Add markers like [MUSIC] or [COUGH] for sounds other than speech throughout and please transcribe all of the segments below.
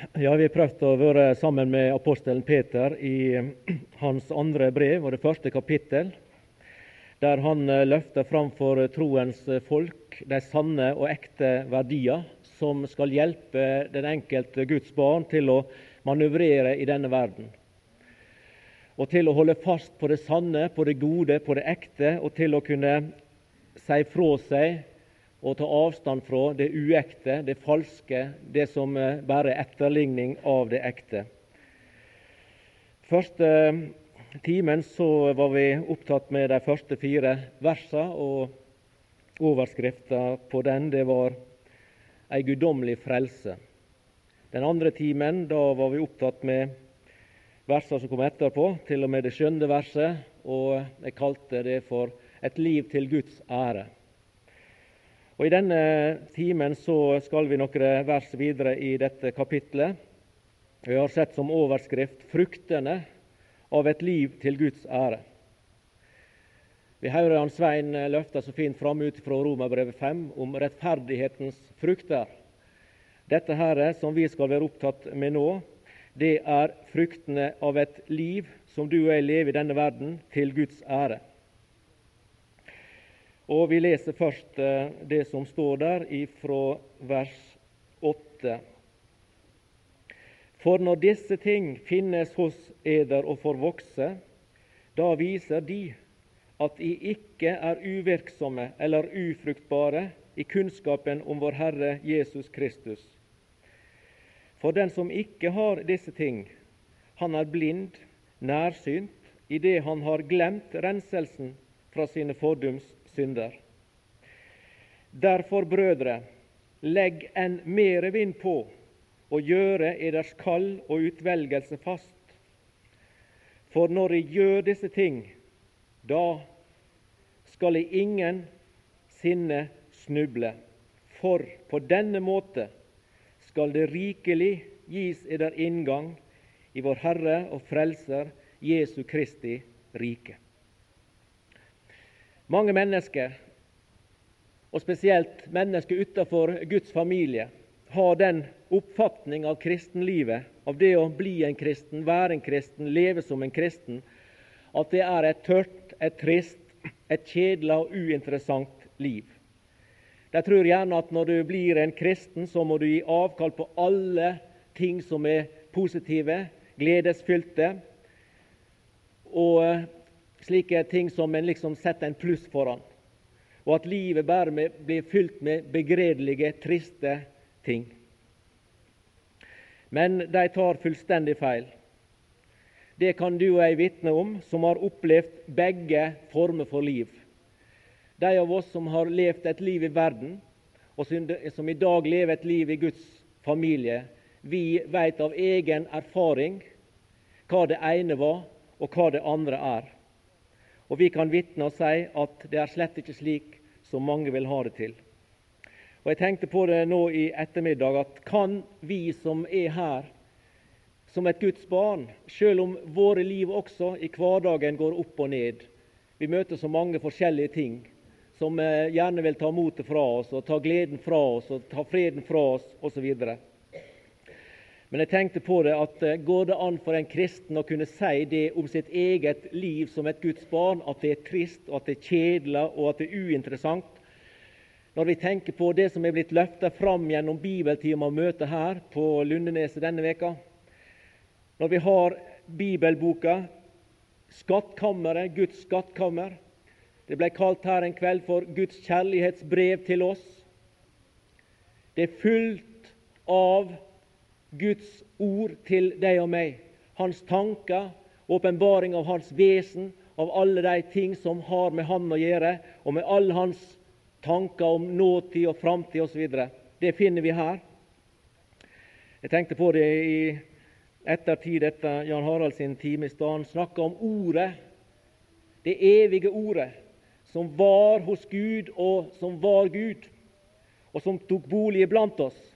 Ja, Vi har prøvd å være sammen med apostelen Peter i [CLEARS THROAT] hans andre brev og det første kapittel, der han eh, løfter fram for troens folk de sanne og ekte verdier som skal hjelpe den enkelte Guds barn til å manøvrere i denne verden. Og til å holde fast på det sanne, på det gode, på det ekte, og til å kunne si fra seg og ta avstand fra det uekte, det falske, det som eh, bare er etterligning av det ekte. Første timen så var vi opptatt med de første fire versene, og overskriften på den det var 'Ei guddommelig frelse'. Den andre timen da var vi opptatt med versene som kom etterpå, til og med det skjønne verset, og jeg kalte det for 'Et liv til Guds ære'. Og I denne timen så skal vi noen vers videre i dette kapitlet. Vi har sett som overskrift 'Fruktene av et liv til Guds ære'. Vi hører han Svein løfte så fint fram ut fra Romerbrevet 5 om rettferdighetens frukter. Dette her som vi skal være opptatt med nå, det er fruktene av et liv som du og jeg lever i denne verden, til Guds ære. Og Vi leser først eh, det som står der fra vers 8. For når disse ting finnes hos eder og får vokse, da viser de at de ikke er uvirksomme eller ufruktbare i kunnskapen om vår Herre Jesus Kristus. For den som ikke har disse ting, han er blind, nærsynt, i det han har glemt renselsen fra sine fordums synder. Derfor, brødre, legg enn mere vind på å gjøre eders kall og utvelgelse fast. For når eg gjør disse ting, da skal eg ingen sinne snuble. For på denne måte skal det rikelig gis eder inngang i vår Herre og Frelser Jesu Kristi rike. Mange mennesker, og spesielt mennesker utenfor Guds familie, har den oppfatning av kristenlivet, av det å bli en kristen, være en kristen, leve som en kristen, at det er et tørt, et trist, et kjedelig og uinteressant liv. De tror gjerne at når du blir en kristen, så må du gi avkall på alle ting som er positive, gledesfylte, og slike ting som en liksom setter en pluss foran, og at livet bare blir fylt med begredelige, triste ting. Men de tar fullstendig feil. Det kan du og jeg vitne om, som har opplevd begge former for liv. De av oss som har levd et liv i verden, og som i dag lever et liv i Guds familie, vi vet av egen erfaring hva det ene var, og hva det andre er. Og vi kan vitne og si at det er slett ikke slik som mange vil ha det til. Og Jeg tenkte på det nå i ettermiddag at kan vi som er her som et Guds barn, selv om våre liv også i hverdagen går opp og ned Vi møter så mange forskjellige ting som eh, gjerne vil ta motet fra oss, og ta gleden fra oss og ta freden fra oss osv. Men jeg tenkte på det at eh, går det an for en kristen å kunne si det om sitt eget liv som et Guds barn, at det er trist, og at det er kjedelig og at det er uinteressant? Når vi tenker på det som er blitt løftet fram gjennom bibeltime og møter her på Lundeneset denne veka, når vi har bibelboka Skattkammeret, Guds skattkammer Det ble kalt her en kveld for Guds kjærlighetsbrev til oss. Det er fullt av Guds ord til deg og meg. Hans tanker, åpenbaring av hans vesen, av alle de ting som har med ham å gjøre, og med alle hans tanker om nåtid og framtid osv. Det finner vi her. Jeg tenkte på det i ettertid etter Jan Harald sin time i stad. Han snakka om Ordet, det evige Ordet, som var hos Gud, og som var Gud, og som tok bolig iblant oss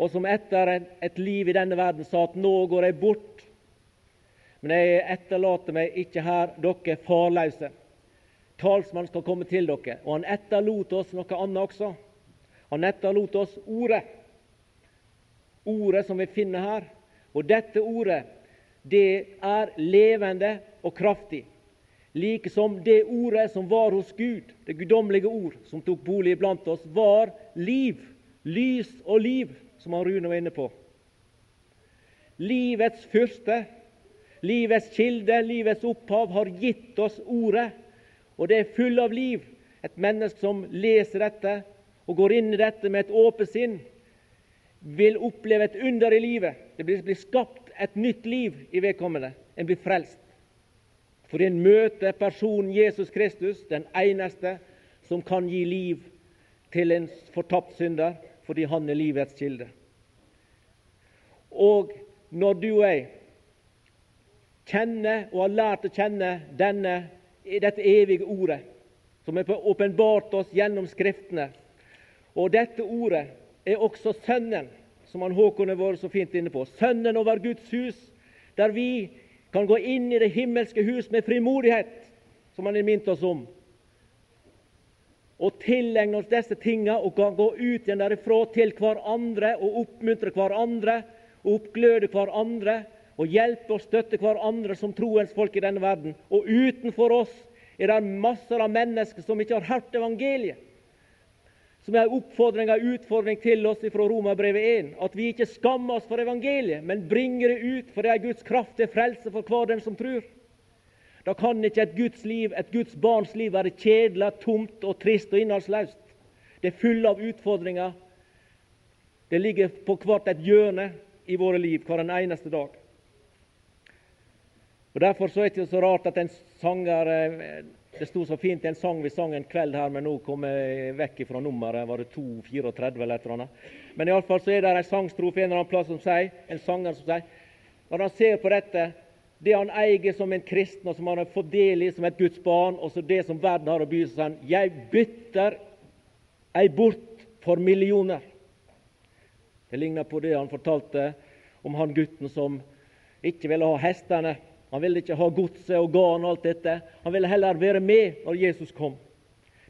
og som etter et liv i denne verden sa at 'nå går jeg bort', men jeg etterlater meg ikke her, dere farløse. Talsmannen skal komme til dere. Og han etterlot oss noe annet også. Han etterlot oss Ordet. ordet som vi finner her. Og dette ordet, det er levende og kraftig. Likesom det ordet som var hos Gud, det guddommelige ord som tok bolig blant oss, var liv. Lys og liv, som han Rune var inne på. Livets fyrste, livets kilde, livets opphav, har gitt oss ordet, og det er full av liv. Et menneske som leser dette og går inn i dette med et åpent sinn, vil oppleve et under i livet. Det blir, skapt et nytt liv i vedkommende. En blir frelst. For en møter personen Jesus Kristus, den eneste som kan gi liv til en fortapt synder, fordi han er livets kilde. Og når du og jeg kjenner og har lært å kjenne denne, dette evige ordet, som er åpenbart oss gjennom Skriftene, og dette ordet er også Sønnen, som han Håkon har vært så fint inne på. Sønnen over Guds hus, der vi kan gå inn i det himmelske hus med frimodighet, som han har minnet oss om. Og tilegne oss disse tingene og kan gå ut igjen derifra til hverandre og oppmuntre hverandre og oppgløde hverandre og hjelpe og støtte hverandre som troens folk i denne verden. Og utenfor oss er det masser av mennesker som ikke har hørt evangeliet som er en oppfordring og en utfordring til oss fra Romerbrevet 1, at vi ikke skammer oss for evangeliet, men bringer det ut, for det er Guds kraft til frelse for hver den som tror. Da kan ikke et Guds liv, et Guds barns liv være kjedelig, tomt og trist og innholdsløst. Det er full av utfordringer. Det ligger på hvert et hjørne i våre liv hver en eneste dag. Og Derfor så er det ikke så rart at en sanger eh, det sto så fint i en sang vi sang en kveld her, men nå kom jeg vekk fra nummeret. Var det 2.34 eller et eller annet? Men iallfall så er det en sangstrofe en eller annen plass som sier, en sanger som sier Når han ser på dette, det han eier som en kristen, og som han har fått del i som et Guds barn, og så det som verden har å by, seg han Jeg bytter ei bort for millioner. Det ligner på det han fortalte om han gutten som ikke ville ha hestene han ville ikke ha godset og garn og alt dette. Han ville heller være med når Jesus kom.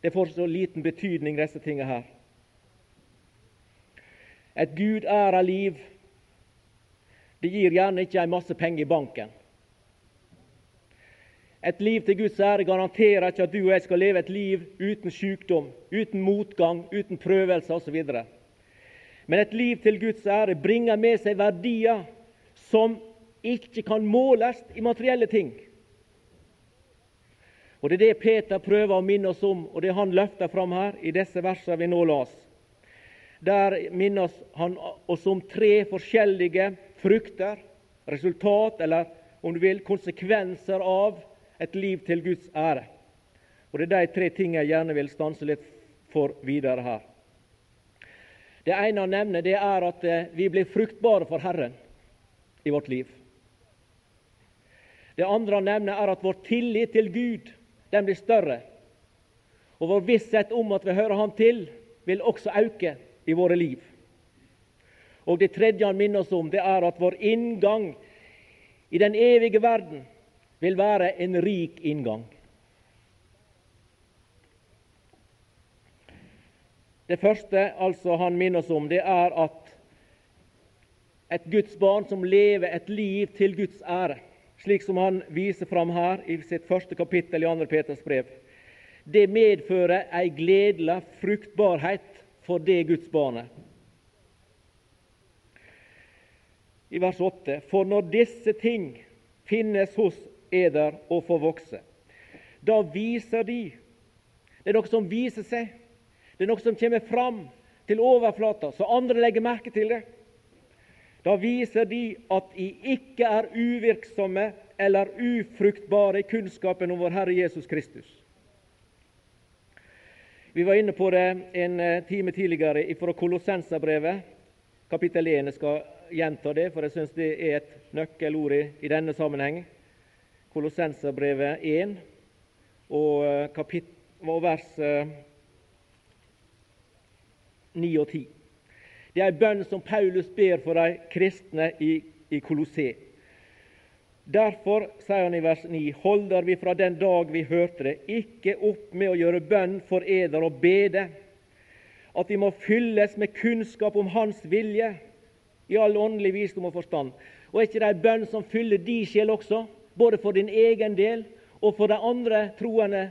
Det får så liten betydning, disse tingene her. Et Gud er av liv. Det gir gjerne ikke en masse penger i banken. Et liv til Guds ære garanterer ikke at du og jeg skal leve et liv uten sykdom, uten motgang, uten prøvelser osv. Men et liv til Guds ære bringer med seg verdier som ikke kan måles i materielle ting. Og Det er det Peter prøver å minne oss om, og det han løfter fram her i disse versene vi nå las. Der minner han oss om tre forskjellige frukter, resultat, eller om du vil, konsekvenser av et liv til Guds ære. Og Det er de tre tingene jeg gjerne vil stanse litt for videre her. Det ene han nevner, det er at eh, vi blir fruktbare for Herren i vårt liv. Det andre han nevner, er at vår tillit til Gud den blir større. Og vår visshet om at vi hører Ham til, vil også øke i våre liv. Og Det tredje han minner oss om, det er at vår inngang i den evige verden vil være en rik inngang. Det første altså han minner oss om, det er at et Guds barn som lever et liv til Guds ære, slik som han viser fram her i sitt første kapittel i 2. Peters brev. Det medfører ei gledelig fruktbarhet for det Guds barnet. I vers 8.: For når disse ting finnes hos eder og får vokse, da viser de Det er noe som viser seg, det er noe som kommer fram til overflata, så andre legger merke til det. Da viser de at de ikke er uvirksomme eller ufruktbare i kunnskapen om vår Herre Jesus Kristus. Vi var inne på det en eh, time tidligere fra Kolossenserbrevet, kapittel 1. Jeg skal gjenta det, for jeg syns det er et nøkkelord i denne sammenheng. Kolossenserbrevet 1 og, eh, og vers 9 eh, og 10. Det er ei bønn som Paulus ber for de kristne i, i Kolossé. Derfor, sier han i vers 9, holder vi fra den dag vi hørte det, ikke opp med å gjøre bønn for eder og bede, at de må fylles med kunnskap om Hans vilje i all åndelig visdom og forstand. Og er ikke det ei bønn som fyller din sjel også, både for din egen del og for de andre troende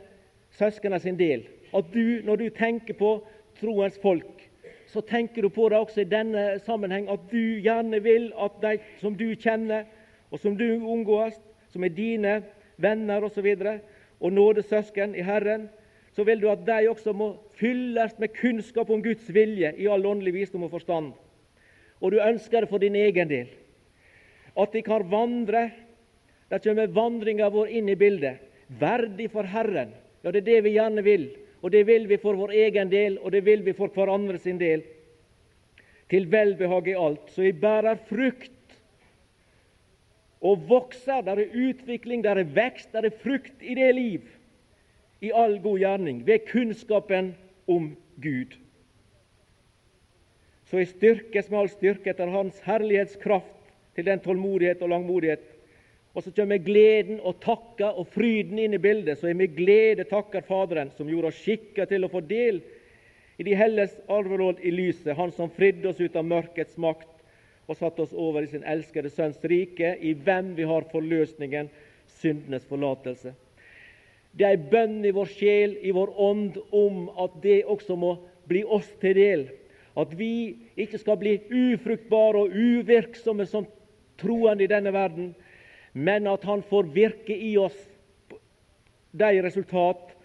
søsknene sin del? At du, når du tenker på troens folk, så tenker du på det også i denne sammenheng at du gjerne vil at de som du kjenner, og som du omgås, som er dine venner osv., og, så og nådesøsken i Herren, så vil du at de også må fylles med kunnskap om Guds vilje i all åndelig visdom og forstand. Og du ønsker det for din egen del. At de kan vandre Der kommer vandringa vår inn i bildet. Verdig for Herren. Ja, det er det vi gjerne vil. Og det vil vi for vår egen del, og det vil vi for hverandre sin del. Til velbehag i alt. Så vi bærer frukt og vokser. Der er utvikling, der er vekst, der er frukt i det liv i all god gjerning ved kunnskapen om Gud. Så jeg styrkes med all styrke etter Hans herlighetskraft til den tålmodighet og langmodighet. Og så kommer gleden og takka og fryden inn i bildet. Så jeg med glede takker Faderen, som gjorde oss skikka til å få del i de helles arveråd i lyset, Han som fridde oss ut av mørkets makt og satte oss over i sin elskede Sønns rike, i hvem vi har forløsningen, syndenes forlatelse. Det er ei bønn i vår sjel, i vår ånd, om at det også må bli oss til del. At vi ikke skal bli ufruktbare og uvirksomme som troende i denne verden, men at Han får virke i oss de resultat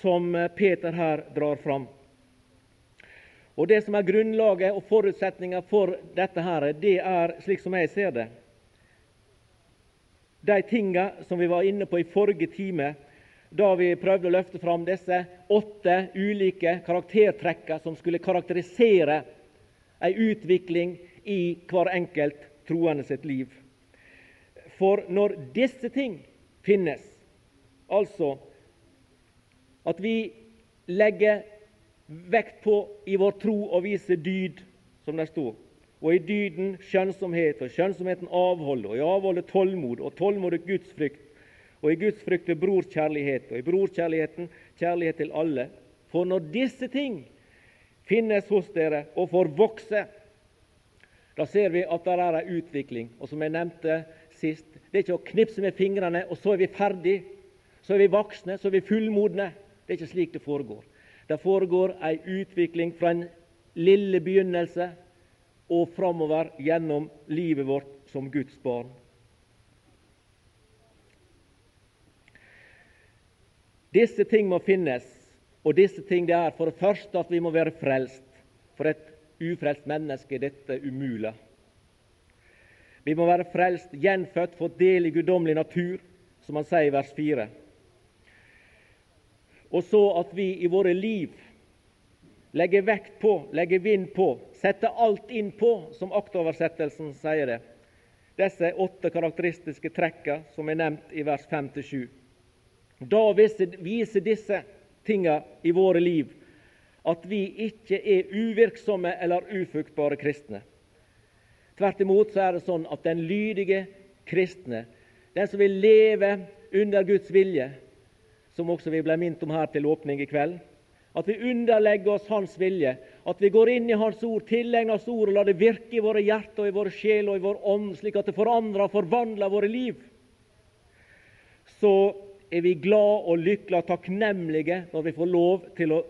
som Peter her drar fram. Og Det som er grunnlaget og forutsetninga for dette, her, det er, slik som jeg ser det, de tinga som vi var inne på i forrige time, da vi prøvde å løfte fram disse åtte ulike karaktertrekka som skulle karakterisere ei utvikling i hver enkelt troende sitt liv. For når disse ting finnes, altså at vi legger vekt på i vår tro å vise dyd, som det står, og i dyden skjønnsomhet, og skjønnsomheten avhold, og i avholdet tålmod, og tålmodet gudsfrykt, og i Guds frykte brorkjærlighet, og i brorkjærligheten kjærlighet til alle. For når disse ting finnes hos dere og får vokse, da ser vi at det er en utvikling. Og som jeg nevnte sist, det er ikke å knipse med fingrene, og så er vi ferdig. Så er vi voksne, så er vi fullmodne. Det er ikke slik det foregår. Det foregår ei utvikling fra en lille begynnelse og framover gjennom livet vårt som Guds barn. Disse ting må finnes, og disse ting det er for det første at vi må være frelst. For et ufrelst menneske er dette umulig. Vi må være frelst, gjenfødt, få del i guddommelig natur, som han sier i vers 4. Og så at vi i våre liv legger vekt på, legger vind på, setter alt inn på, som aktoversettelsen sier det. Disse åtte karakteristiske trekka som er nevnt i vers 5-7. Da viser disse tinga i våre liv at vi ikke er uvirksomme eller ufruktbare kristne. Tvert imot så er det sånn at den lydige kristne, den som vil leve under Guds vilje, som også vi ble minnet om her til åpning i kveld, at vi underlegger oss Hans vilje, at vi går inn i Hans ord, tilegner oss ord og lar det virke i våre hjerter i våre sjel og i vår ånd, slik at det forandrer og forvandler våre liv. Så er vi glad og lykkelige og takknemlige når vi får lov til å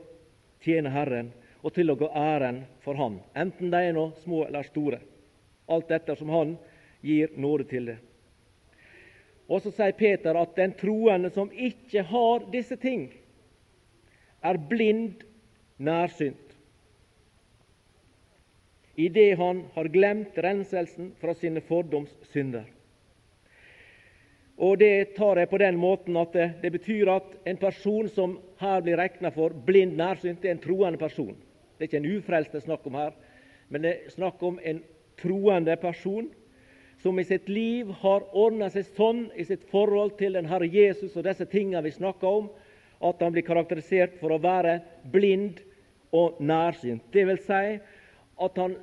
tjene Herren og til å gå æren for Han, enten de er noe små eller store. Alt dette som Han gir nåde til det. Og så sier Peter at den troende som ikke har disse ting, er blind nærsynt. Idet han har glemt renselsen fra sine fordoms synder. Og Det tar jeg på den måten at det, det betyr at en person som her blir regna for blind nærsynt, det er en troende person. Det er ikke en ufrelst det er snakk om her, men det er snakk om en troende person som i sitt liv har ordna seg sånn i sitt forhold til den Herre Jesus og disse tingene vi snakker om, at han blir karakterisert for å være blind og nærsynt. Det vil si at han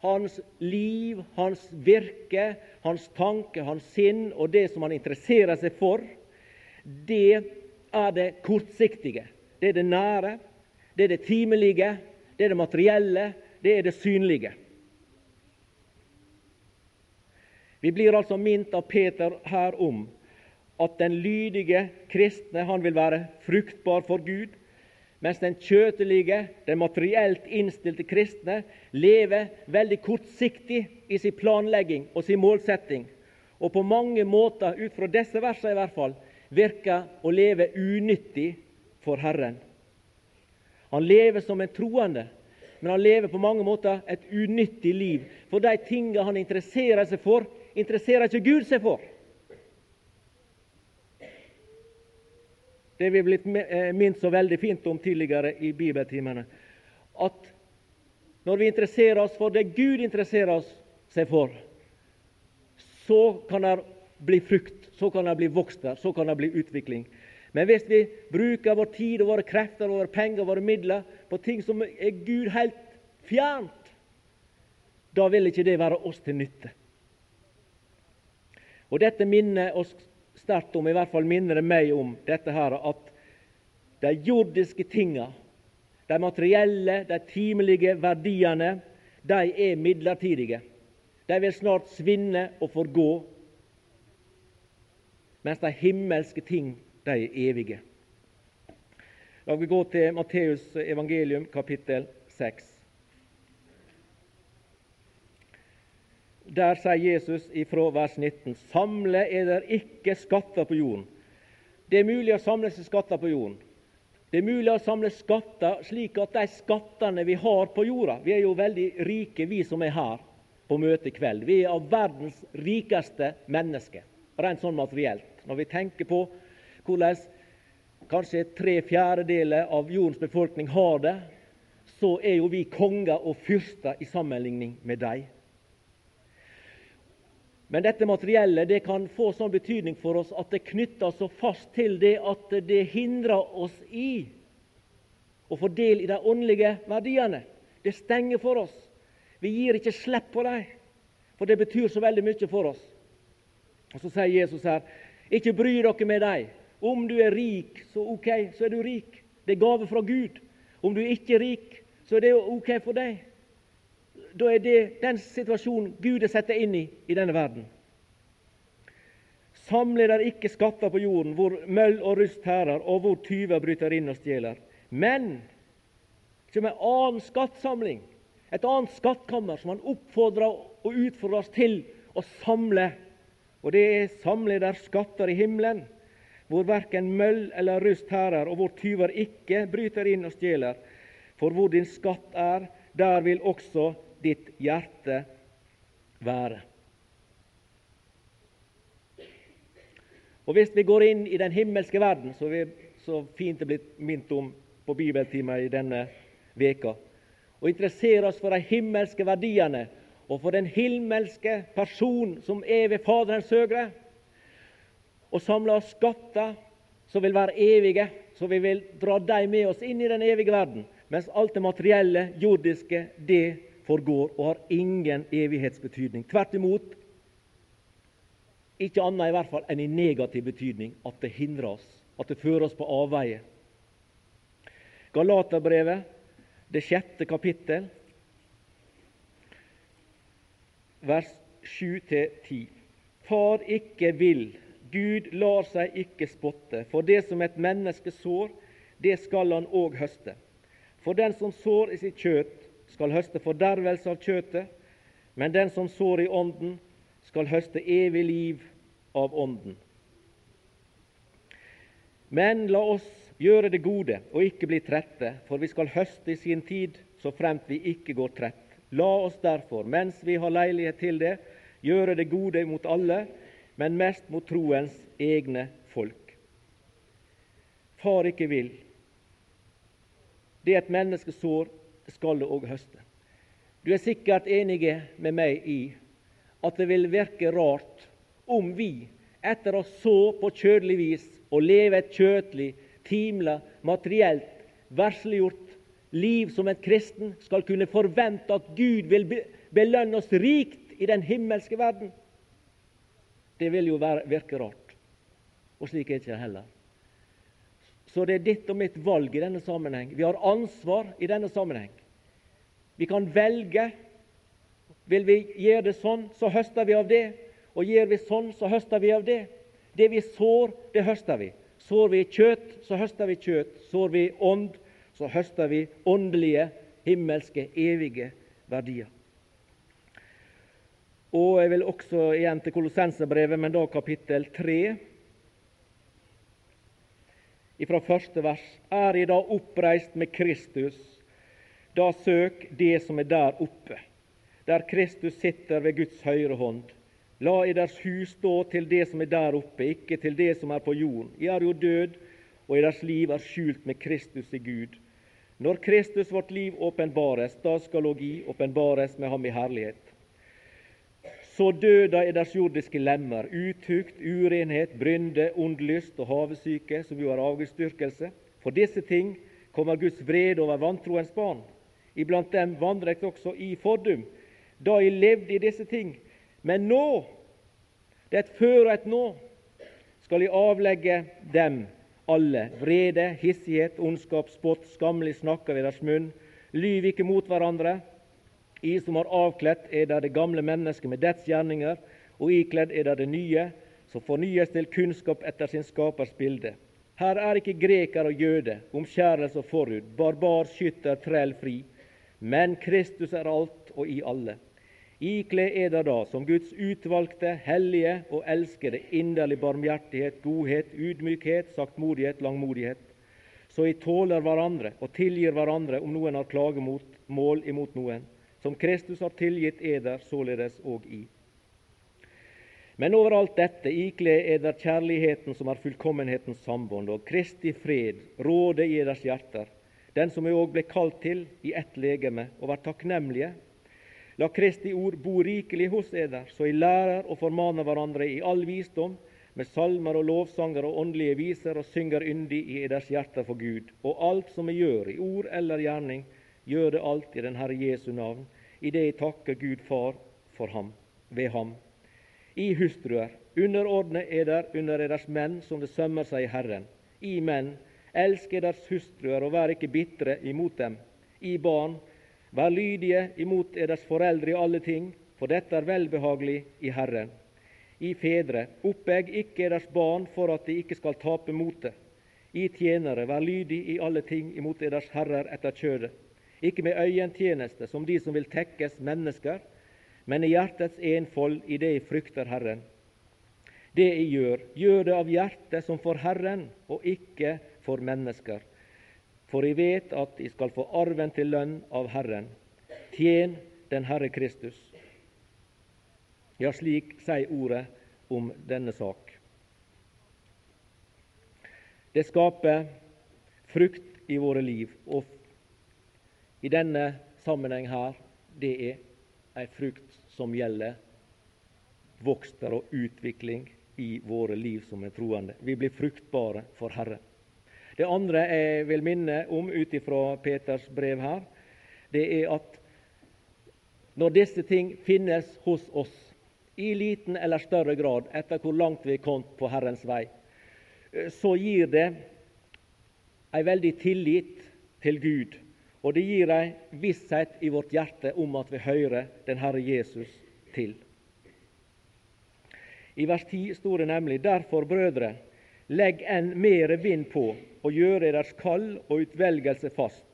hans liv, hans virke, hans tanke, hans sinn og det som han interesserer seg for, det er det kortsiktige. Det er det nære, det er det timelige, det er det materielle, det er det synlige. Vi blir altså minnet av Peter her om at den lydige kristne han vil være fruktbar for Gud, mens den kjøtelige, den materielt innstilte kristne lever veldig kortsiktig i sin planlegging og sin målsetting, og på mange måter, ut fra disse versene i hvert fall, virker å leve unyttig for Herren. Han lever som en troende, men han lever på mange måter et unyttig liv. For de tingene han interesserer seg for, interesserer ikke Gud seg for. Det er vi blitt eh, minnet så veldig fint om tidligere i bibeltimene. At når vi interesserer oss for det Gud interesserer seg for, så kan det bli frukt, så kan det bli vokst der, så kan det bli utvikling. Men hvis vi bruker vår tid og våre krefter og våre penger og våre midler på ting som er Gud helt fjernt, da vil ikke det være oss til nytte. Og Dette minner oss sterkt om, i hvert fall minner det meg om, dette her, at de jordiske tinga, de materielle, de timelige verdiene, de er midlertidige. De vil snart svinne og forgå, mens de himmelske ting, de er evige. La oss gå til Matteus evangelium, kapittel 6. Der sier Jesus ifra vers 19.: Samle er der ikke skatter på jorden. Det er mulig å samle seg skatter på jorden. Det er mulig å samle skatter slik at de skattene vi har på jorda Vi er jo veldig rike, vi som er her på møte i kveld. Vi er av verdens rikeste mennesker, rent sånn materielt. Når vi tenker på hvordan kanskje tre fjerdedeler av jordens befolkning har det, så er jo vi konger og fyrster i sammenligning med dem. Men dette materielle det kan få sånn betydning for oss at det knytter så fast til det at det hindrer oss i å få del i de åndelige verdiene. Det stenger for oss. Vi gir ikke slipp på dem, for det betyr så veldig mye for oss. Og Så sier Jesus her, ikke bry dere med dem. Om du er rik, så ok, så er du rik. Det er gave fra Gud. Om du ikke er rik, så er det ok for deg da er det den situasjonen Gud er satt inn i i denne verden. Samle der ikke skatter på jorden, hvor møll og rust hærer, og hvor tyver bryter inn og stjeler. Men som en annen skattsamling, et annet skattkammer, som han oppfordrer og utfordrer oss til å samle. Og det er samle der skatter i himmelen, hvor verken møll eller rust hærer, og hvor tyver ikke bryter inn og stjeler. For hvor din skatt er, der vil også ditt hjerte være. Og Hvis vi går inn i den himmelske verden, som vi så fint er blitt minnet om på bibeltimer i denne veka, og interesserer oss for de himmelske verdiene og for den himmelske person som er ved Faderens høgre, og samler oss skatter som vil være evige, så vi vil dra dem med oss inn i den evige verden, mens alt det materielle, jordiske, det forgår og har ingen evighetsbetydning. Tvert imot, ikke annet i hvert fall enn i negativ betydning at det hindrer oss, at det fører oss på avveie. Galaterbrevet, det sjette kapittel, vers 7-10. Far ikke vil, Gud lar seg ikke spotte, for det som et menneske sår, det skal han òg høste. For den som sår i sitt kjøtt, skal høste fordervelse av kjøtet, men den som sår i Ånden, skal høste evig liv av Ånden. Men la oss gjøre det gode og ikke bli trette, for vi skal høste i sin tid, så fremt vi ikke går trett. La oss derfor, mens vi har leilighet til det, gjøre det gode mot alle, men mest mot troens egne folk. Far ikke vil. Det et menneske sår, skal du òg høste. Du er sikkert enig med meg i at det vil virke rart om vi, etter å så på kjødelig vis og leve et kjøtlig, timla, materielt, versliggjort liv som en kristen, skal kunne forvente at Gud vil belønne oss rikt i den himmelske verden. Det vil jo virke rart. Og slik er det ikke heller. Så det er ditt og mitt valg i denne sammenheng. Vi har ansvar i denne sammenheng. Vi kan velge. Vil vi gjøre det sånn, så høster vi av det. Og gjør vi sånn, så høster vi av det. Det vi sår, det høster vi. Sår vi kjøtt, så høster vi kjøtt. Sår vi ånd, så høster vi åndelige, himmelske, evige verdier. Og Jeg vil også igjen til Kolossenserbrevet, men da kapittel 3 fra første vers. Er I da oppreist med Kristus, da søk det som er der oppe, der Kristus sitter ved Guds høyre hånd. La i deres hus stå til det som er der oppe, ikke til det som er på jorden. I er jo død, og i deres liv er skjult med Kristus i Gud. Når Kristus vårt liv åpenbares, da skal I åpenbares med ham i herlighet. Så døda er deres jordiske lemmer, utukt, urenhet, brynde, ond lyst og havesyke, som jo er avgudsdyrkelse. For disse ting kommer Guds vrede over vantroens barn. Iblant dem vandret også i fordum, da jeg levde i disse ting. Men nå, det er et før og et nå, skal jeg avlegge dem alle vrede, hissighet, ondskap, spott, skammelig snakker ved deres munn. Lyv ikke mot hverandre, i som har avkledd er det det gamle mennesket med dets gjerninger, og ikledd er det det nye, som fornyes til kunnskap etter sin skapers bilde. Her er ikke greker og jøde, omskjærelse og forhud, barbar, skytter, trell, fri. Men Kristus er alt og i alle. Ikle er det da, som Guds utvalgte, hellige og elskede, inderlig barmhjertighet, godhet, ydmykhet, saktmodighet, langmodighet. Så I tåler hverandre og tilgir hverandre om noen har klagemål imot noen som Kristus har tilgitt eder, således òg i. Men overalt dette ikle eder kjærligheten som er fullkommenhetens sambånd, og Kristi fred råde i eders hjerter, den som vi òg ble kalt til i ett legeme, og vær takknemlige. La Kristi ord bo rikelig hos eder, så I lærer og formaner hverandre i all visdom, med salmer og lovsanger og åndelige viser, og synger yndig i eders hjerter for Gud. Og alt som vi gjør, i ord eller gjerning, Gjør det alt i den Herre Jesu navn, i det jeg takker Gud Far for ham, ved ham. I hustruer, underordne eder under deres menn som det sømmer seg i Herren. I menn, elsk eders hustruer og vær ikke bitre imot dem. I barn, vær lydige imot eders foreldre i alle ting, for dette er velbehagelig i Herren. I fedre, oppegg ikke eders barn for at de ikke skal tape motet. I tjenere, vær lydig i alle ting imot eders herrer etter kjødet ikke med øyentjeneste som de som vil tekkes mennesker, men i hjertets enfold i det jeg frykter Herren. Det jeg gjør, gjør det av hjertet som for Herren, og ikke for mennesker. For jeg vet at jeg skal få arven til lønn av Herren. Tjen den Herre Kristus. Ja, slik sier ordet om denne sak. Det skaper frukt i våre liv, og i denne sammenheng her, det er ei frukt som gjelder vokster og utvikling i våre liv som er troende. Vi blir fruktbare for Herren. Det andre jeg vil minne om ut ifra Peters brev her, det er at når disse ting finnes hos oss, i liten eller større grad, etter hvor langt vi er kommet på Herrens vei, så gir det ei veldig tillit til Gud og det gir ei visshet i vårt hjerte om at vi hører den Herre Jesus til. I vers 10 står det nemlig derfor, brødre, legg enn mere vind på og gjør deres kall og utvelgelse fast.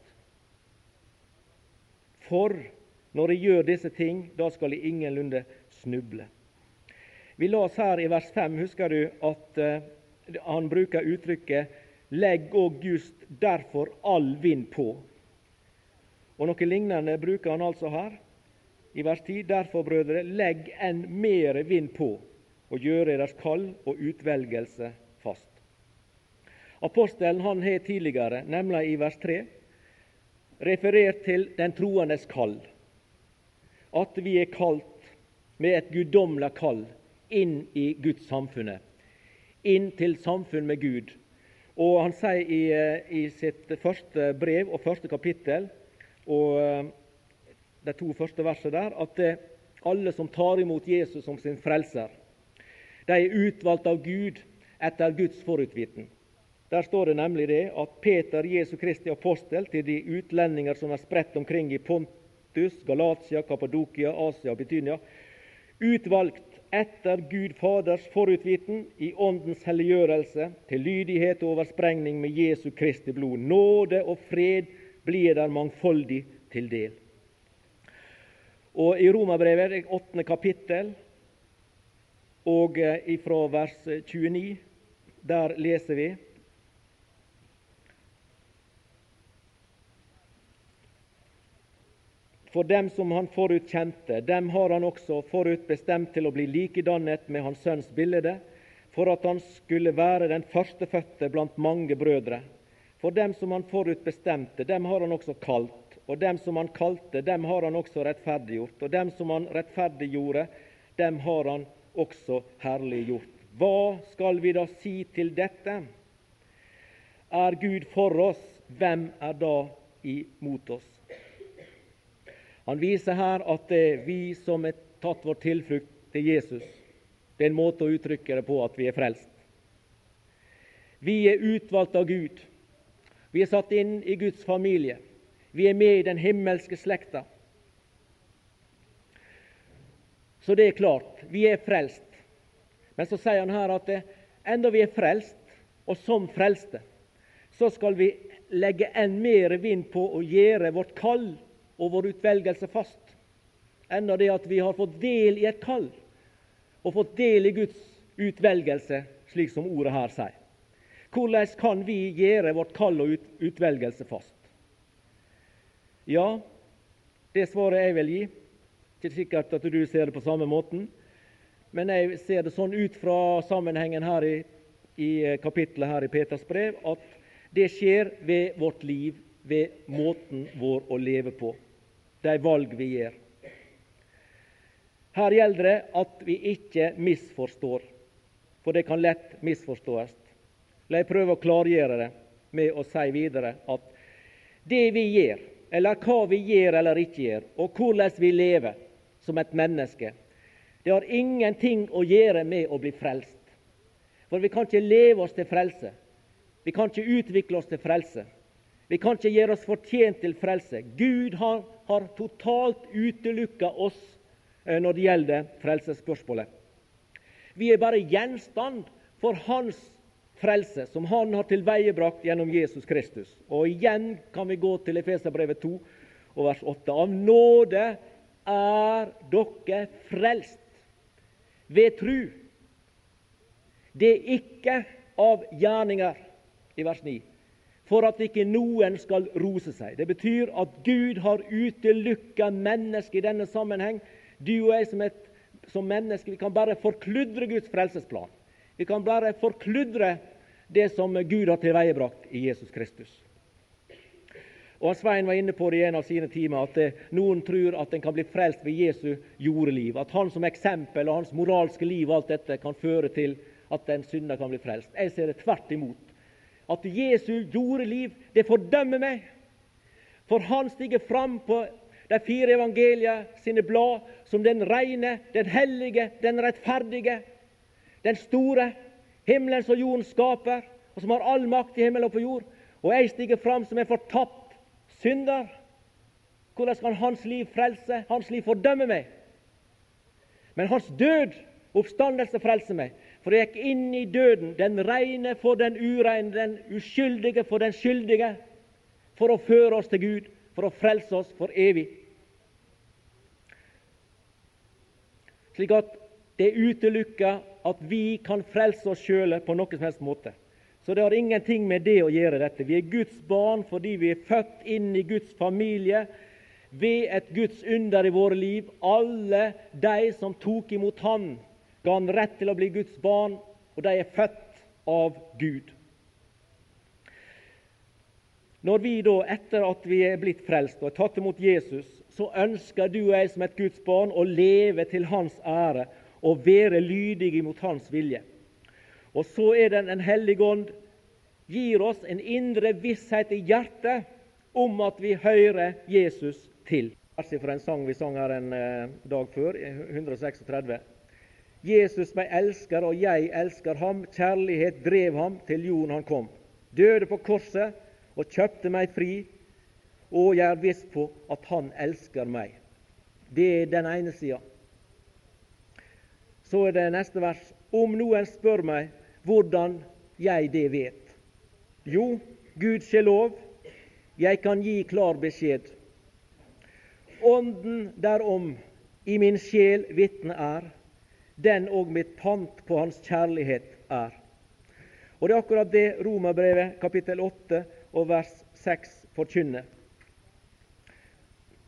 For når de gjør disse ting, da skal de ingenlunde snuble. Vi las her i vers 5, husker du, at uh, han bruker uttrykket 'legg og just derfor all vind på'. Og Noe lignende bruker han altså her i vers 10. Derfor, brødre, legg enn mere vind på og gjør deres kall og utvelgelse fast. Apostelen han har tidligere, nemlig i vers 3, referert til den troendes kall. At vi er kalt med et guddommelig kall inn i Guds samfunnet. Inn til samfunn med Gud. Og Han sier i, eh, i sitt første brev og første kapittel og eh, de to første versene der, at alle som tar imot Jesus som sin frelser, de er utvalgt av Gud etter Guds forutviten. Der står det nemlig det at Peter, Jesu Kristi apostel, til de utlendinger som er spredt omkring i Pontus, Galatia, Kappadokia, Asia og Betynia, utvalgt etter Gud Faders forutviten i Åndens helliggjørelse, til lydighet og oversprengning med Jesu Kristi blod. Nåde og fred blir der mangfoldig til del. Og I Romerbrevet, åttende kapittel, og fra ifra vers 29, der leser vi For dem som han forutkjente, dem har han også forutbestemt til å bli likedannet med hans sønns bilde, for at han skulle være den førstefødte blant mange brødre. For dem som han forutbestemte, dem har han også kalt. Og dem som han kalte, dem har han også rettferdiggjort. Og dem som han rettferdiggjorde, dem har han også herliggjort. Hva skal vi da si til dette? Er Gud for oss, hvem er da imot oss? Han viser her at det er vi som har tatt vår tilflukt til Jesus. Det er en måte å uttrykke det på at vi er frelst. Vi er utvalgt av Gud. Vi er satt inn i Guds familie. Vi er med i den himmelske slekta. Så det er klart, vi er frelst. Men så sier han her at det, enda vi er frelst, og som frelste, så skal vi legge enn mer vind på å gjøre vårt kall og vår utvelgelse fast, enda det at vi har fått del i et kall og fått del i Guds utvelgelse, slik som ordet her sier. Hvordan kan vi gjøre vårt kall og utvelgelse fast? Ja, det svaret jeg vil gi. Ikke sikkert at du ser det på samme måten, men jeg ser det sånn ut fra sammenhengen her i, i kapittelet her i Peters brev at det skjer ved vårt liv, ved måten vår å leve på de valg vi gjør. Her gjelder det at vi ikke misforstår, for det kan lett misforstås. La jeg prøve å klargjøre det med å si videre at det vi gjør, eller hva vi gjør eller ikke gjør, og hvordan vi lever som et menneske, det har ingenting å gjøre med å bli frelst. For vi kan ikke leve oss til frelse. Vi kan ikke utvikle oss til frelse. Vi kan ikke gjøre oss fortjent til frelse. Gud har har totalt utelukka oss eh, når det gjelder frelsesspørsmålet. Vi er bare gjenstand for Hans frelse, som Han har tilveiebrakt gjennom Jesus Kristus. Og igjen kan vi gå til Efeserbrevet 2 og vers 8. Av nåde er dere frelst ved tru. Det er ikke av gjerninger, i vers 9 for at ikke noen skal rose seg. Det betyr at Gud har utelukka mennesket i denne sammenheng. Du og jeg som, et, som mennesker vi kan bare forkludre Guds frelsesplan. Vi kan bare forkludre det som Gud har tilveiebrakt i Jesus Kristus. Og Svein var inne på det i en av sine timer, at noen tror at en kan bli frelst ved Jesu jordeliv. At han som eksempel og hans moralske liv og alt dette kan føre til at en synder kan bli frelst. Jeg ser det tvert imot at Jesu jordeliv det fordømmer meg. For han stiger fram på de fire evangelier sine blad som den rene, den hellige, den rettferdige, den store, himmelens og jordens skaper, og som har all makt i himmel og på jord. Og jeg stiger fram som en fortapt synder. Hvordan kan hans liv frelse? Hans liv fordømme meg. Men hans død, oppstandelse, frelser meg. For jeg gikk inn i døden, den reine for den ureine, den uskyldige for den skyldige, for å føre oss til Gud, for å frelse oss for evig. Slik at det utelukker at vi kan frelse oss sjøle på noen som helst måte. Så det har ingenting med det å gjøre, dette. Vi er Guds barn fordi vi er født inn i Guds familie ved et Guds under i våre liv. Alle de som tok imot Han, ga han rett til å bli Guds barn, og de er født av Gud. Når vi da, etter at vi er blitt frelst og er tatt imot Jesus, så ønsker du og jeg som et Guds barn å leve til Hans ære og være lydige mot Hans vilje. Og så er den Den hellig ånd gir oss en indre visshet i hjertet om at vi hører Jesus til. Vers fra en sang vi sang her en eh, dag før, 136. Jesus meg elsker, og jeg elsker ham. Kjærlighet drev ham til jorden han kom. Døde på korset og kjøpte meg fri, og jeg er viss på at han elsker meg. Det er den ene sida. Så er det neste vers om noen spør meg hvordan jeg det vet. Jo, Gud lov, jeg kan gi klar beskjed. Ånden derom i min sjel vitne er, den og mitt pant på Hans kjærlighet er. Og Det er akkurat det Romerbrevet kapittel 8 og vers 6 forkynner.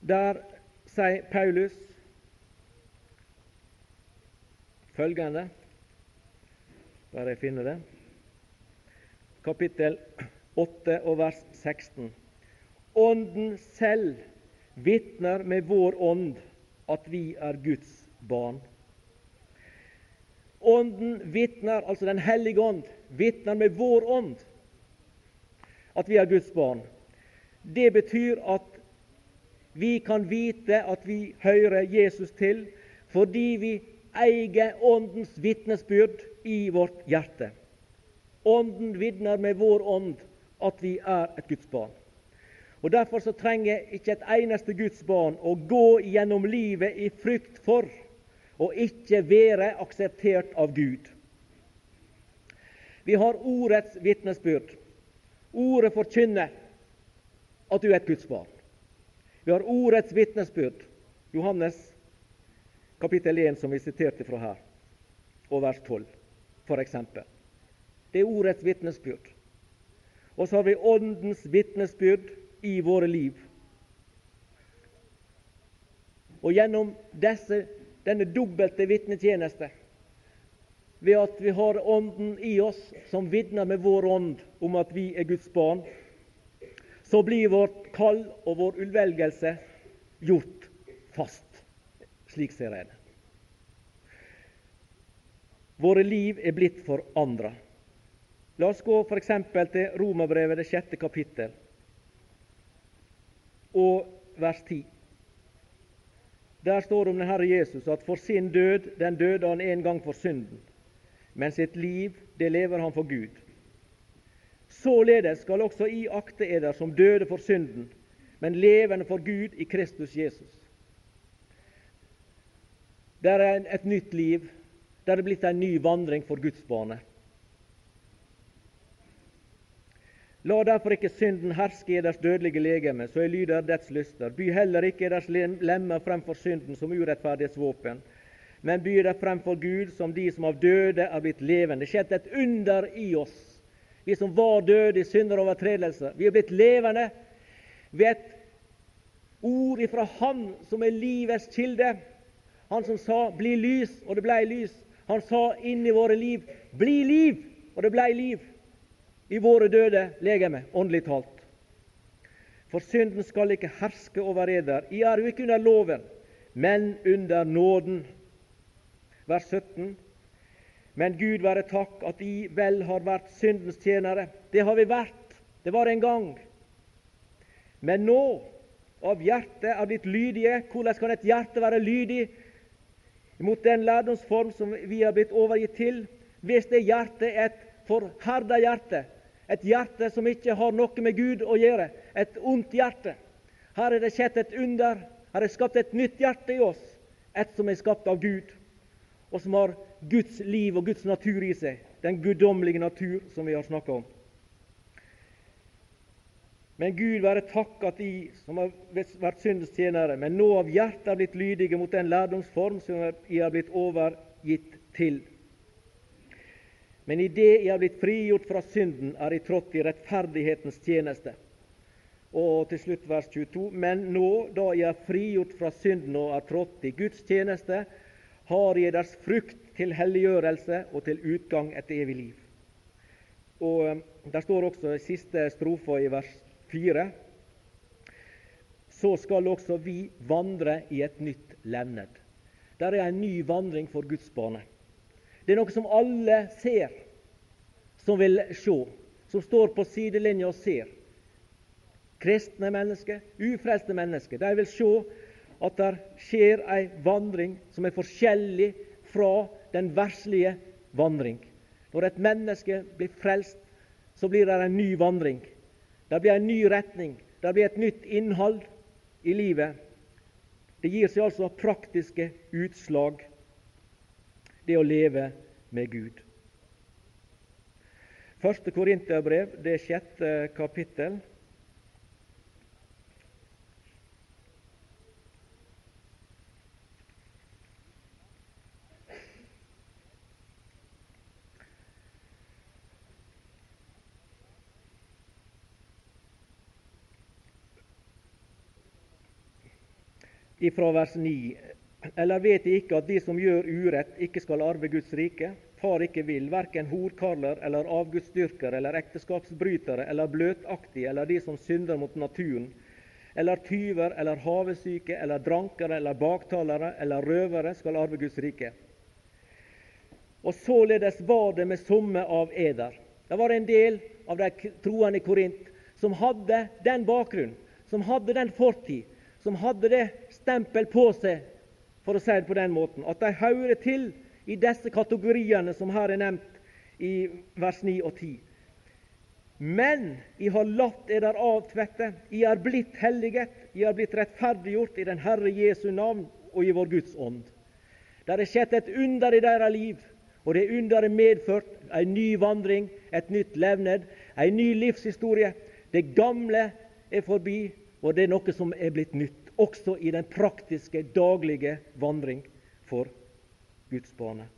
Der sier Paulus følgende Bare jeg finner det. Kapittel 8 og vers 16. Ånden selv vitner med vår ånd at vi er Guds barn. Ånden vitner, altså Den hellige ånd, vitner med vår ånd at vi er Guds barn. Det betyr at vi kan vite at vi hører Jesus til fordi vi eier Åndens vitnesbyrd i vårt hjerte. Ånden vitner med vår ånd at vi er et Guds barn. Og Derfor så trenger ikke et eneste Guds barn å gå gjennom livet i frykt for å ikke være akseptert av Gud. Vi har ordets vitnesbyrd. Ordet forkynner at du er et Guds barn. Vi har ordets vitnesbyrd, Johannes kapittel 1, som vi siterte fra her, og vers 12, f.eks. Det er ordets vitnesbyrd. Og så har vi Åndens vitnesbyrd i våre liv. Og gjennom disse, denne dobbelte vitnetjeneste, ved at vi har Ånden i oss som vitner med vår ånd om at vi er Guds barn, så blir vårt kall og vår uvelgelse gjort fast. Slik ser jeg det. Våre liv er blitt forandra. La oss gå f.eks. til Romerbrevet, det sjette kapittel, og vers 10. Der står det om den Herre Jesus at for sin død, den døde han en gang for synden, men sitt liv, det lever han for Gud. Således skal også I akte eder som døde for synden, men levende for Gud i Kristus Jesus. Det er et nytt liv. Det er blitt en ny vandring for Guds bane. La derfor ikke synden herske i deres dødelige legeme, så jeg lyder dets lyster. By heller ikke deres lemmer fremfor synden som urettferdighetsvåpen, men by der fremfor Gud som de som av døde er blitt levende. Det skjedde et under i oss vi som var døde i synder og overtredelser. Vi er blitt levende ved et ord ifra Han som er livets kilde. Han som sa 'bli lys', og det blei lys. Han sa inn i våre liv 'bli liv', og det blei liv i våre døde legeme, åndelig talt. For synden skal ikke herske over eder. I er jo ikke under loven, men under nåden. Vers 17. Men Gud være takk at I vel har vært syndens tjenere. Det har vi vært. Det var en gang. Men nå, av hjertet er blitt lydige. Hvordan kan et hjerte være lydig mot den lærdomsform som vi har blitt overgitt til? Hvis det hjertet er et forherda hjerte, et hjerte som ikke har noe med Gud å gjøre, et ondt hjerte. Her er det skjedd et under. Her er det skapt et nytt hjerte i oss, et som er skapt av Gud, og som har Guds liv og Guds natur i seg, den guddommelige natur som vi har snakka om. Men Gud være takk at de som har vært syndens tjenere, men nå av hjertet er blitt lydige mot den lærdomsform som de har blitt overgitt til. Men i det jeg har blitt frigjort fra synden, er jeg trådt i rettferdighetens tjeneste. Og til slutt vers 22. Men nå, da jeg er frigjort fra synden og er trådt i Guds tjeneste, har jeg deres frukt til helliggjørelse og til utgang etter evig liv. Og eh, Der står også siste strofa i vers 4. Så skal også vi vandre i et nytt levned. Der er en ny vandring for Guds bane. Det er noe som alle ser, som vil se, som står på sidelinja og ser. Kristne mennesker, ufrelste mennesker. De vil se at det skjer ei vandring som er forskjellig fra den verslige vandring. Når et menneske blir frelst, så blir det en ny vandring. Det blir en ny retning. Det blir et nytt innhold i livet. Det gir seg altså praktiske utslag. det å leve med Gud. Første Korinterbrev, det sjette kapittel. Ifra vers 9. Eller vet De ikke at de som gjør urett, ikke skal arve Guds rike? Far ikke vil, verken horkarler eller avgudsdyrkere eller ekteskapsbrytere eller bløtaktige eller de som synder mot naturen, eller tyver eller havesyke eller drankere eller baktalere eller røvere skal arve Guds rike. Og således var det med somme av eder. Det var en del av de troende i Korint som hadde den bakgrunn, som hadde den fortid, som hadde det stempel på seg, for å si det på den måten, at de hører til i disse kategoriene som her er nevnt i vers 9 og 10. Men I har latt eder avtvette, I er blitt helliget, I er blitt rettferdiggjort i den Herre Jesu navn og i vår Guds ånd. Det er skjedd et under i deres liv, og det underet medført en ny vandring, et nytt levned, en ny livshistorie. Det gamle er forbi, og det er noe som er blitt nytt, også i den praktiske, daglige vandring for Guds bane.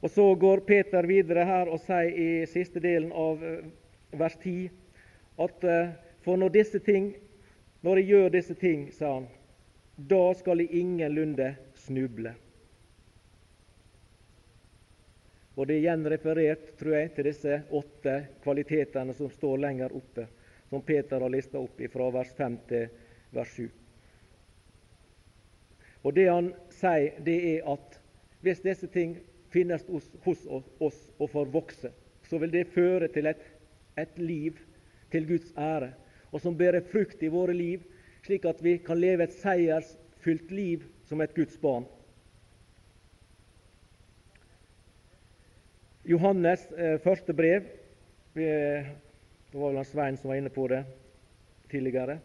Og Så går Peter videre her og sier i siste delen av eh, vers 10 at eh, for når disse ting, når jeg gjør disse ting, sa han, da skal jeg ingenlunde snuble. Og Det er igjen referert tror jeg, til disse åtte kvalitetene som står lenger oppe som Peter har lista opp fra vers 5 til vers 7. Og Det han sier, det er at hvis disse ting finnes hos, hos oss og får vokse, så vil det føre til et, et liv til Guds ære, og som bærer frukt i våre liv, slik at vi kan leve et seiersfylt liv som et Guds barn. Johannes eh, første brev, vi det var vel Svein som var inne på det tidligere.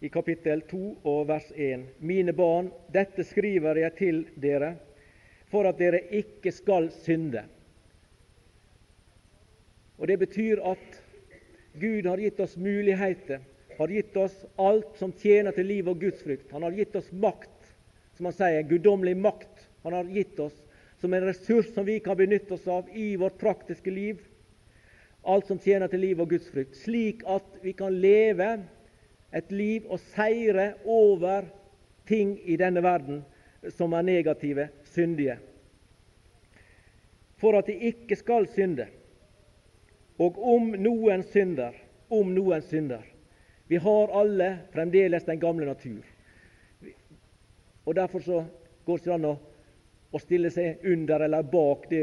I kapittel 2 og vers 1.: Mine barn, dette skriver jeg til dere for at dere ikke skal synde. Og Det betyr at Gud har gitt oss muligheter, har gitt oss alt som tjener til liv og gudsfrykt. Han har gitt oss makt, som han sier, guddommelig makt. Han har gitt oss som en ressurs som vi kan benytte oss av i vårt praktiske liv alt som tjener til liv og gudsfrykt, slik at vi kan leve et liv og seire over ting i denne verden som er negative, syndige. For at de ikke skal synde. Og om noen synder, om noen synder Vi har alle fremdeles den gamle natur. Og Derfor så går det ikke an å, stille seg under eller bak det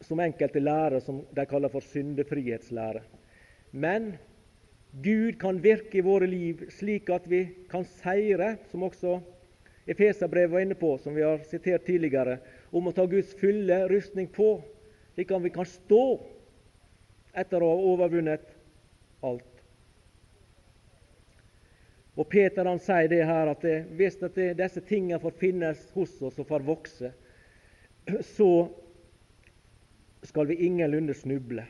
som enkelte lærer som de kaller for syndefrihetslære. Men Gud kan virke i våre liv slik at vi kan seire, som også Efeserbrevet var inne på, som vi har sitert tidligere, om å ta Guds fulle rustning på, slik at vi kan stå etter å ha overvunnet alt. Og Peter han sier det her at hvis at disse tingene får finnes hos oss og får vokse, så skal vi ingenlunde snuble.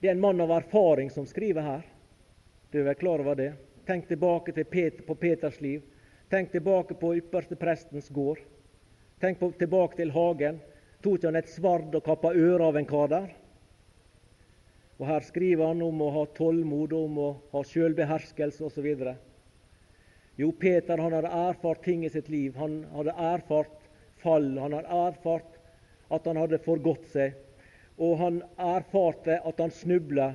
Det er en mann av erfaring som skriver her. Du er vel klar over det? Tenk tilbake Peter, på Peters liv. Tenk tilbake på ypperste prestens gård. Tenk på, tilbake til hagen. Tok han et sverd og kappa øret av en kar der? Og Her skriver han om å ha tålmod, om å ha sjølbeherskelse osv. Jo, Peter han hadde erfart ting i sitt liv. Han hadde erfart fall. Han hadde erfart at han hadde forgått seg, og han erfarte at han snubla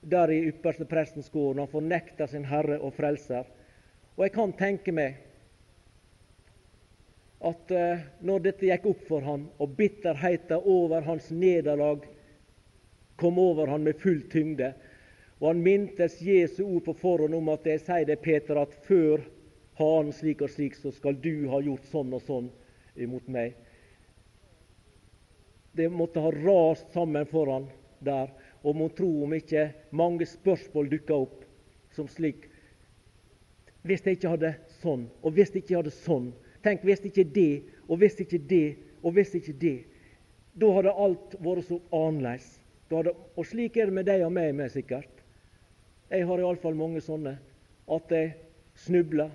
der i ypperste prestens gård når han fornekta sin Herre og Frelser. Og jeg kan tenke meg at eh, når dette gikk opp for han, og bitterheten over hans nederlag kom over han med full tyngde, og han mintes Jesu ord på forhånd om at jeg sier det, Peter, at før han slik og slik, så skal du ha gjort sånn og sånn imot meg det måtte ha rast sammen foran der. Og mon tro om ikke mange spørsmål dukka opp som slik Hvis jeg ikke hadde sånn, og hvis jeg ikke hadde sånn, Tenk hvis ikke det, og hvis ikke det, og hvis ikke det. Da hadde alt vært så annerledes. og slik er det med deg og meg med, sikkert. Jeg har iallfall mange sånne. At jeg snubler,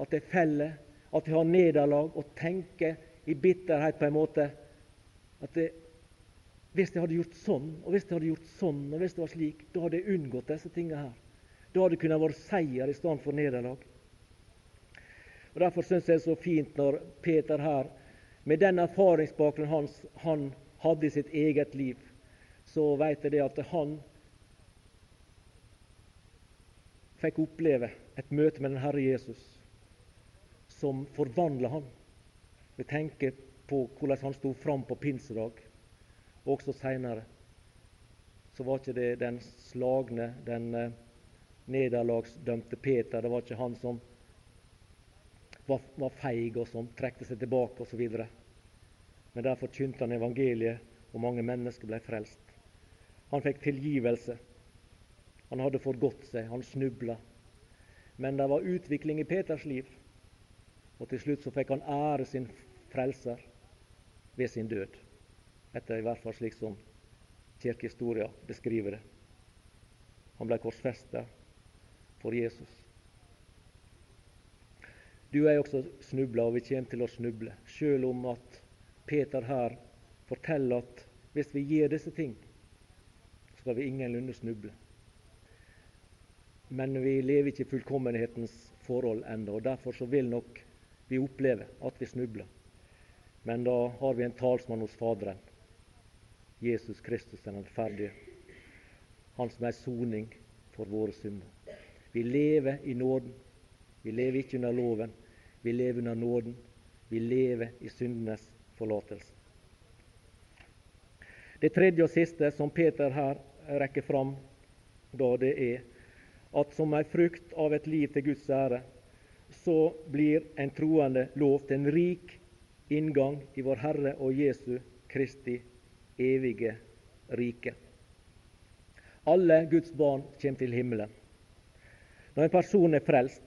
at jeg feller, at jeg har nederlag og tenker i bitterhet på en måte at det, hvis jeg hadde gjort sånn, og hvis jeg hadde gjort sånn, og hvis det var slik, da hadde jeg unngått disse tingene her. Da hadde det kunnet vært seier i stedet for nederlag. Og Derfor syns jeg det er så fint når Peter her, med den erfaringsbakgrunnen hans han hadde i sitt eget liv, så vet jeg det at han fikk oppleve et møte med den Herre Jesus som forvandla han. Vi tenker på hvordan han sto fram på pinsedag, også seinere. Så var ikke det den slagne, den eh, nederlagsdømte Peter. Det var ikke han som var, var feig og som trekte seg tilbake osv. Men der forkynte han evangeliet, og mange mennesker ble frelst. Han fikk tilgivelse. Han hadde forgått seg, han snubla. Men det var utvikling i Peters liv. Og til slutt så fikk han ære sin frelser ved sin død. Dette er i hvert fall slik som kirkehistoria beskriver det. Han ble korsfesta for Jesus. Du er også snubla, og vi kommer til å snuble, selv om at Peter her forteller at hvis vi gjør disse ting, så skal vi ingenlunde snuble. Men vi lever ikke i fullkommenhetens forhold ennå, og derfor så vil nok vi oppleve at vi snubler. Men da har vi en talsmann hos Faderen, Jesus Kristus den rettferdige, han som er soning for våre synder. Vi lever i nåden. Vi lever ikke under loven. Vi lever under nåden. Vi lever i syndenes forlatelse. Det tredje og siste som Peter her rekker fram, da det er at som ei frukt av et liv til Guds ære, så blir en troende lov til en rik inngang i vår Herre og Jesu Kristi evige rike. Alle Guds barn kommer til himmelen. Når en person er frelst,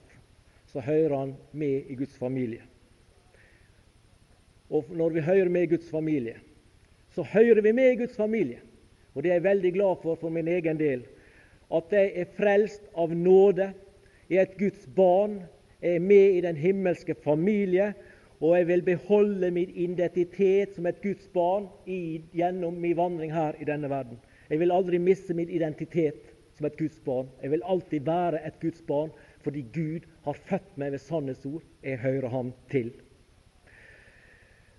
så hører han med i Guds familie. Og når vi hører med i Guds familie, så hører vi med i Guds familie. Og det er jeg veldig glad for for min egen del. At jeg er frelst av nåde, jeg er et Guds barn, jeg er med i den himmelske familie, og jeg vil beholde min identitet som et Guds barn i, gjennom min vandring her i denne verden. Jeg vil aldri miste min identitet som et Guds barn. Jeg vil alltid være et Guds barn fordi Gud har født meg ved sannhetsord. Jeg hører ham til.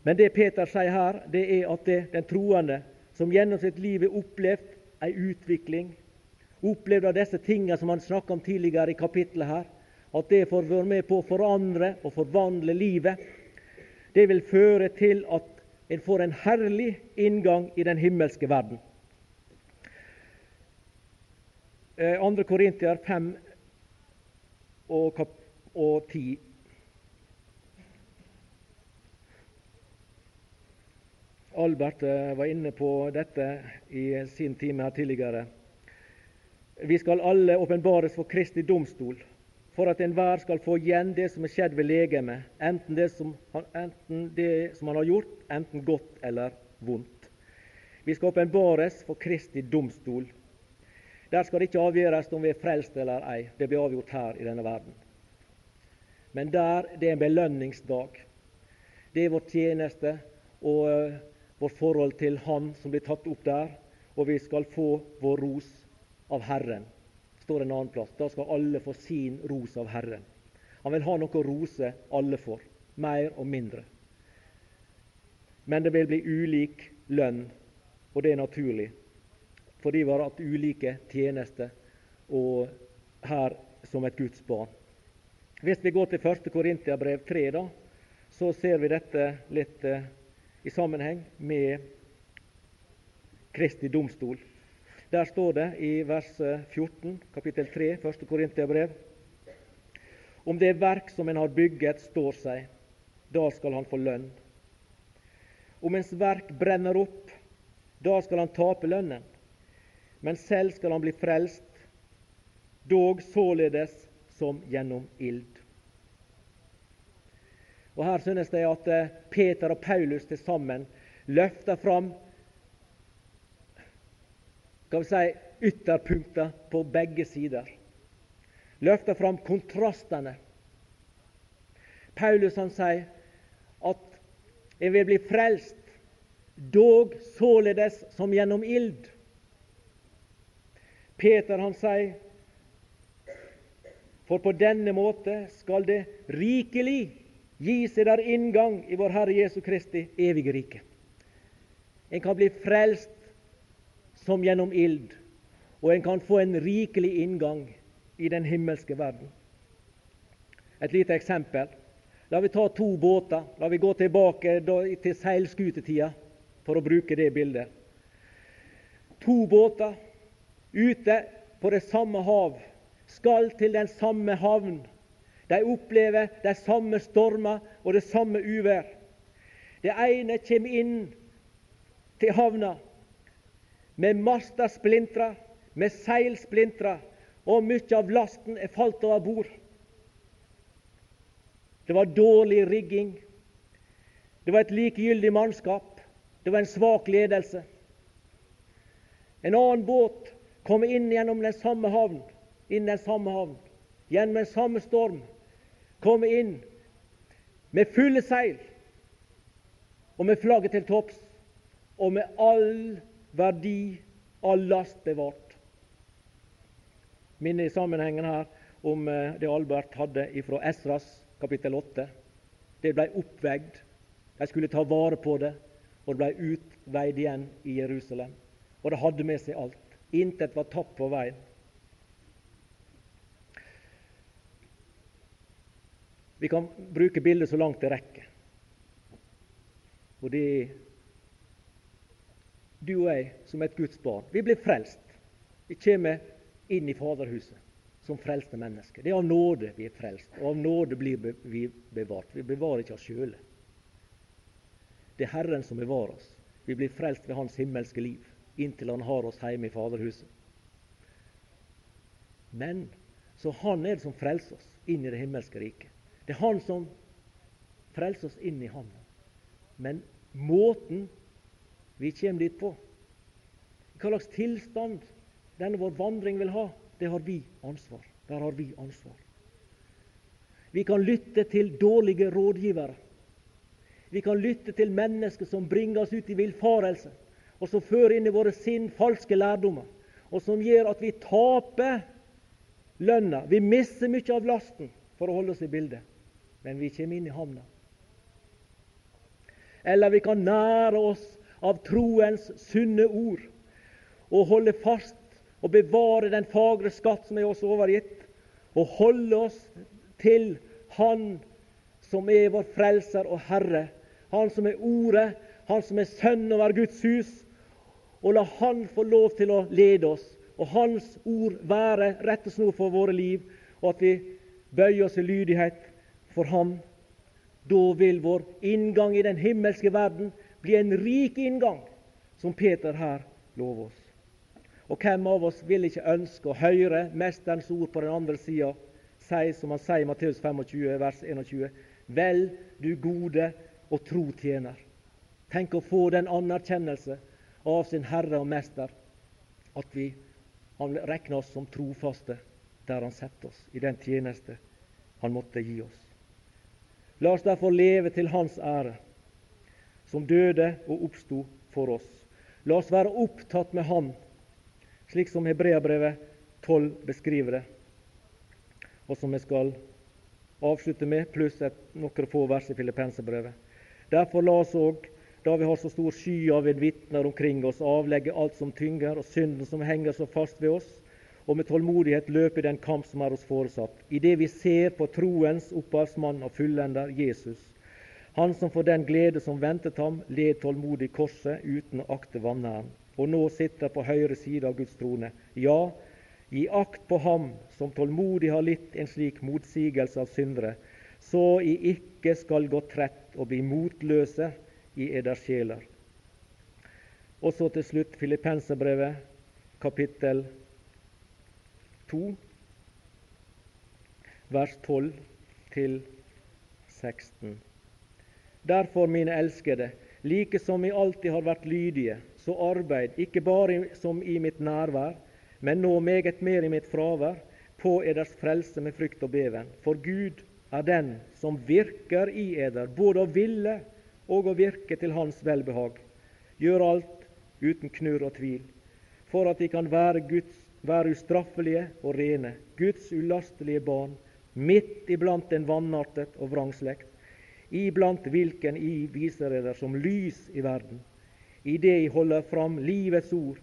Men det Peter sier her, det er at det, den troende som gjennom sitt liv har opplevd ei utvikling, opplevd av disse tingene som han snakka om tidligere i kapittelet her, at det får være med på å forandre og forvandle livet, det vil føre til at en får en herlig inngang i den himmelske verden. 2. Eh, Korintier 5 og, og 10. Albert eh, var inne på dette i sin time her tidligere. Vi skal alle åpenbares for Kristi domstol, for at enhver skal få igjen det som er skjedd ved legemet, enten det som, enten det som han har gjort, enten godt eller vondt. Vi skal åpenbares for Kristi domstol. Der skal det ikke avgjøres om vi er frelst eller ei. Det blir avgjort her i denne verden. Men der det er en belønningsdag. Det er vår tjeneste og uh, vårt forhold til Han som blir tatt opp der. Og vi skal få vår ros av Herren. Står en annen plass. Da skal alle få sin ros av Herren. Han vil ha noe å rose alle for. Mer og mindre. Men det vil bli ulik lønn, og det er naturlig fordi vi har hatt ulike tjenester og her som et Guds barn. Hvis vi går til 1. Korintiabrev 3, da, så ser vi dette litt eh, i sammenheng med Kristi domstol. Der står det i vers 14, kapittel 3, 1. Korintiabrev om det verk som en har bygget, står seg, da skal han få lønn. Om ens verk brenner opp, da skal han tape lønnen men selv skal han bli frelst, dog således som gjennom ild. Og Her synes jeg at eh, Peter og Paulus til sammen løfter fram skal vi si, ytterpunkter på begge sider. Løfter fram kontrastene. Paulus han sier at en vil bli frelst, dog således som gjennom ild. Peter han sier for på denne måte skal det rikelig gi seg der inngang i vår Herre Jesu Kristi evige rike. En kan bli frelst som gjennom ild, og en kan få en rikelig inngang i den himmelske verden. Et lite eksempel. La vi ta to båter. La vi gå tilbake til seilskutetida for å bruke det bildet. To båter ute på det samme hav skal til den samme havn. De opplever de samme stormer og det samme uvær. Det ene kommer inn til havna med master med seilsplintra, og mye av lasten er falt over bord. Det var dårlig rigging. Det var et likegyldig mannskap. Det var en svak ledelse. En annen båt kom inn gjennom den samme havn, inn den samme havn, gjennom den samme storm. Kom inn med fulle seil og med flagget til topps og med all verdi, av last bevart. Minner i sammenhengen her om eh, det Albert hadde fra Esras kapittel 8. Det ble oppveid. De skulle ta vare på det, og det ble utveid igjen i Jerusalem. Og det hadde med seg alt. Intet var tapt på veien. Vi kan bruke bildet så langt det rekker. Og det du og jeg som et Guds barn. Vi blir frelst. Vi kommer inn i Faderhuset som frelste mennesker. Det er av nåde vi er frelst, og av nåde blir vi bevart. Vi bevarer ikke oss sjøle. Det er Herren som bevarer oss. Vi blir frelst ved Hans himmelske liv inntil Han har oss hjemme i Faderhuset. Men så Han er det som frelser oss inn i det himmelske riket. Det er Han som frelser oss inn i Han. Men måten vi kommer dit på. Hva slags tilstand denne vår vandring vil ha, det har vi ansvar. Der har vi ansvar. Vi kan lytte til dårlige rådgivere. Vi kan lytte til mennesker som bringer oss ut i villfarelse, og som fører inn i våre sinn falske lærdommer, og som gjør at vi taper lønna. Vi mister mye av lasten, for å holde oss i bildet, men vi kommer inn i havna. Eller vi kan nære oss av troens sunne ord og holde fast og bevare den fagre skatt som er oss overgitt, og holde oss til Han som er vår frelser og Herre, Han som er Ordet, Han som er Sønn over Guds hus, og la Han få lov til å lede oss, og Hans ord være rettesnor for våre liv, og at vi bøyer oss i lydighet for Ham. Da vil vår inngang i den himmelske verden bli en rik inngang, som Peter her lover oss. Og hvem av oss vil ikke ønske å høre Mesterens ord på den andre sida si, som han sier i Matteus 25, vers 21, Vel, du gode og tro tjener. Tenk å få den anerkjennelse av sin Herre og Mester at vi, han regner oss som trofaste der han setter oss, i den tjeneste han måtte gi oss. La oss derfor leve til Hans ære som døde og oppsto for oss. La oss være opptatt med Han, slik som Hebreabrevet 12 beskriver det, og som vi skal avslutte med, pluss et, noen få vers i Filippenserbrevet. Derfor la oss òg, da vi har så stor sky av vitner omkring oss, avlegge alt som tynger, og synden som henger så fast ved oss, og med tålmodighet løpe den kamp som er oss foresatt, idet vi ser på troens opphavsmann og fullender Jesus, han som for den glede som ventet ham, led tålmodig korset uten å akte vanæren, og nå sitter på høyre side av Guds trone. Ja, gi akt på ham som tålmodig har litt en slik motsigelse av syndere, så I ikke skal gå trett og bli motløse i eders sjeler. Og så til slutt Filippenserbrevet, kapittel 2, vers 12 til 16. Derfor, mine elskede, like som vi alltid har vært lydige, så arbeid, ikke bare som i mitt nærvær, men nå meget mer i mitt fravær, på eders frelse med frykt og beven. For Gud er den som virker i eder, både å ville og å virke til Hans velbehag. Gjør alt uten knurr og tvil, for at de kan være, Guds, være ustraffelige og rene, Guds ulastelige barn, midt iblant en vanartet og vrangslekt, iblant hvilken I viser dere som lys i verden, i det I holder fram livets ord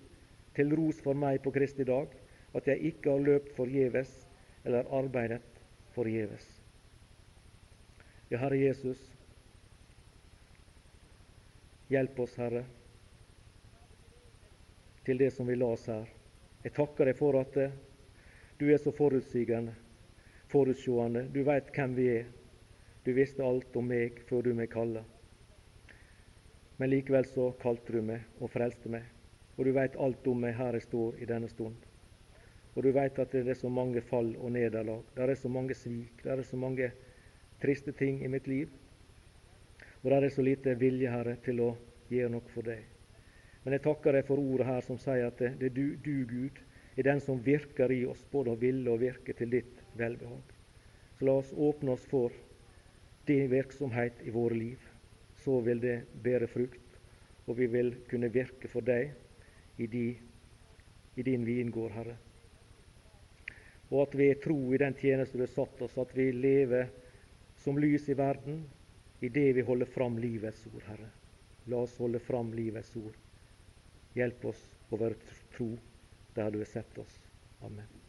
til ros for meg på Kristi dag, at jeg ikke har løpt forgjeves eller arbeidet forgjeves. Ja, Herre Jesus, hjelp oss, Herre, til det som vi la oss her. Jeg takker deg for at du er så forutsigende, forutsjående. Du veit hvem vi er. Du visste alt om meg før du meg kalla. Men likevel så kalte du meg og frelste meg. Og du veit alt om meg her jeg står i denne stund. Og du veit at det er så mange fall og nederlag. Det er så mange svik. Det er så mange triste ting i mitt liv. Og det er så lite vilje, Herre, til å gjøre noe for deg. Men jeg takker deg for ordet her som sier at det, det er du, du, Gud, er den som virker i oss, både å ville og virke til ditt velbehag. Så la oss åpne oss for din virksomhet i våre liv, så vil det bære frukt, og vi vil kunne virke for deg i, de, i din vingård, Herre. Og at vi er tro i den tjeneste du har satt oss, at vi lever som lys i verden i det vi holder fram livets ord, Herre. La oss holde fram livets ord. Hjelp oss å være tro der du har sett oss. Amen.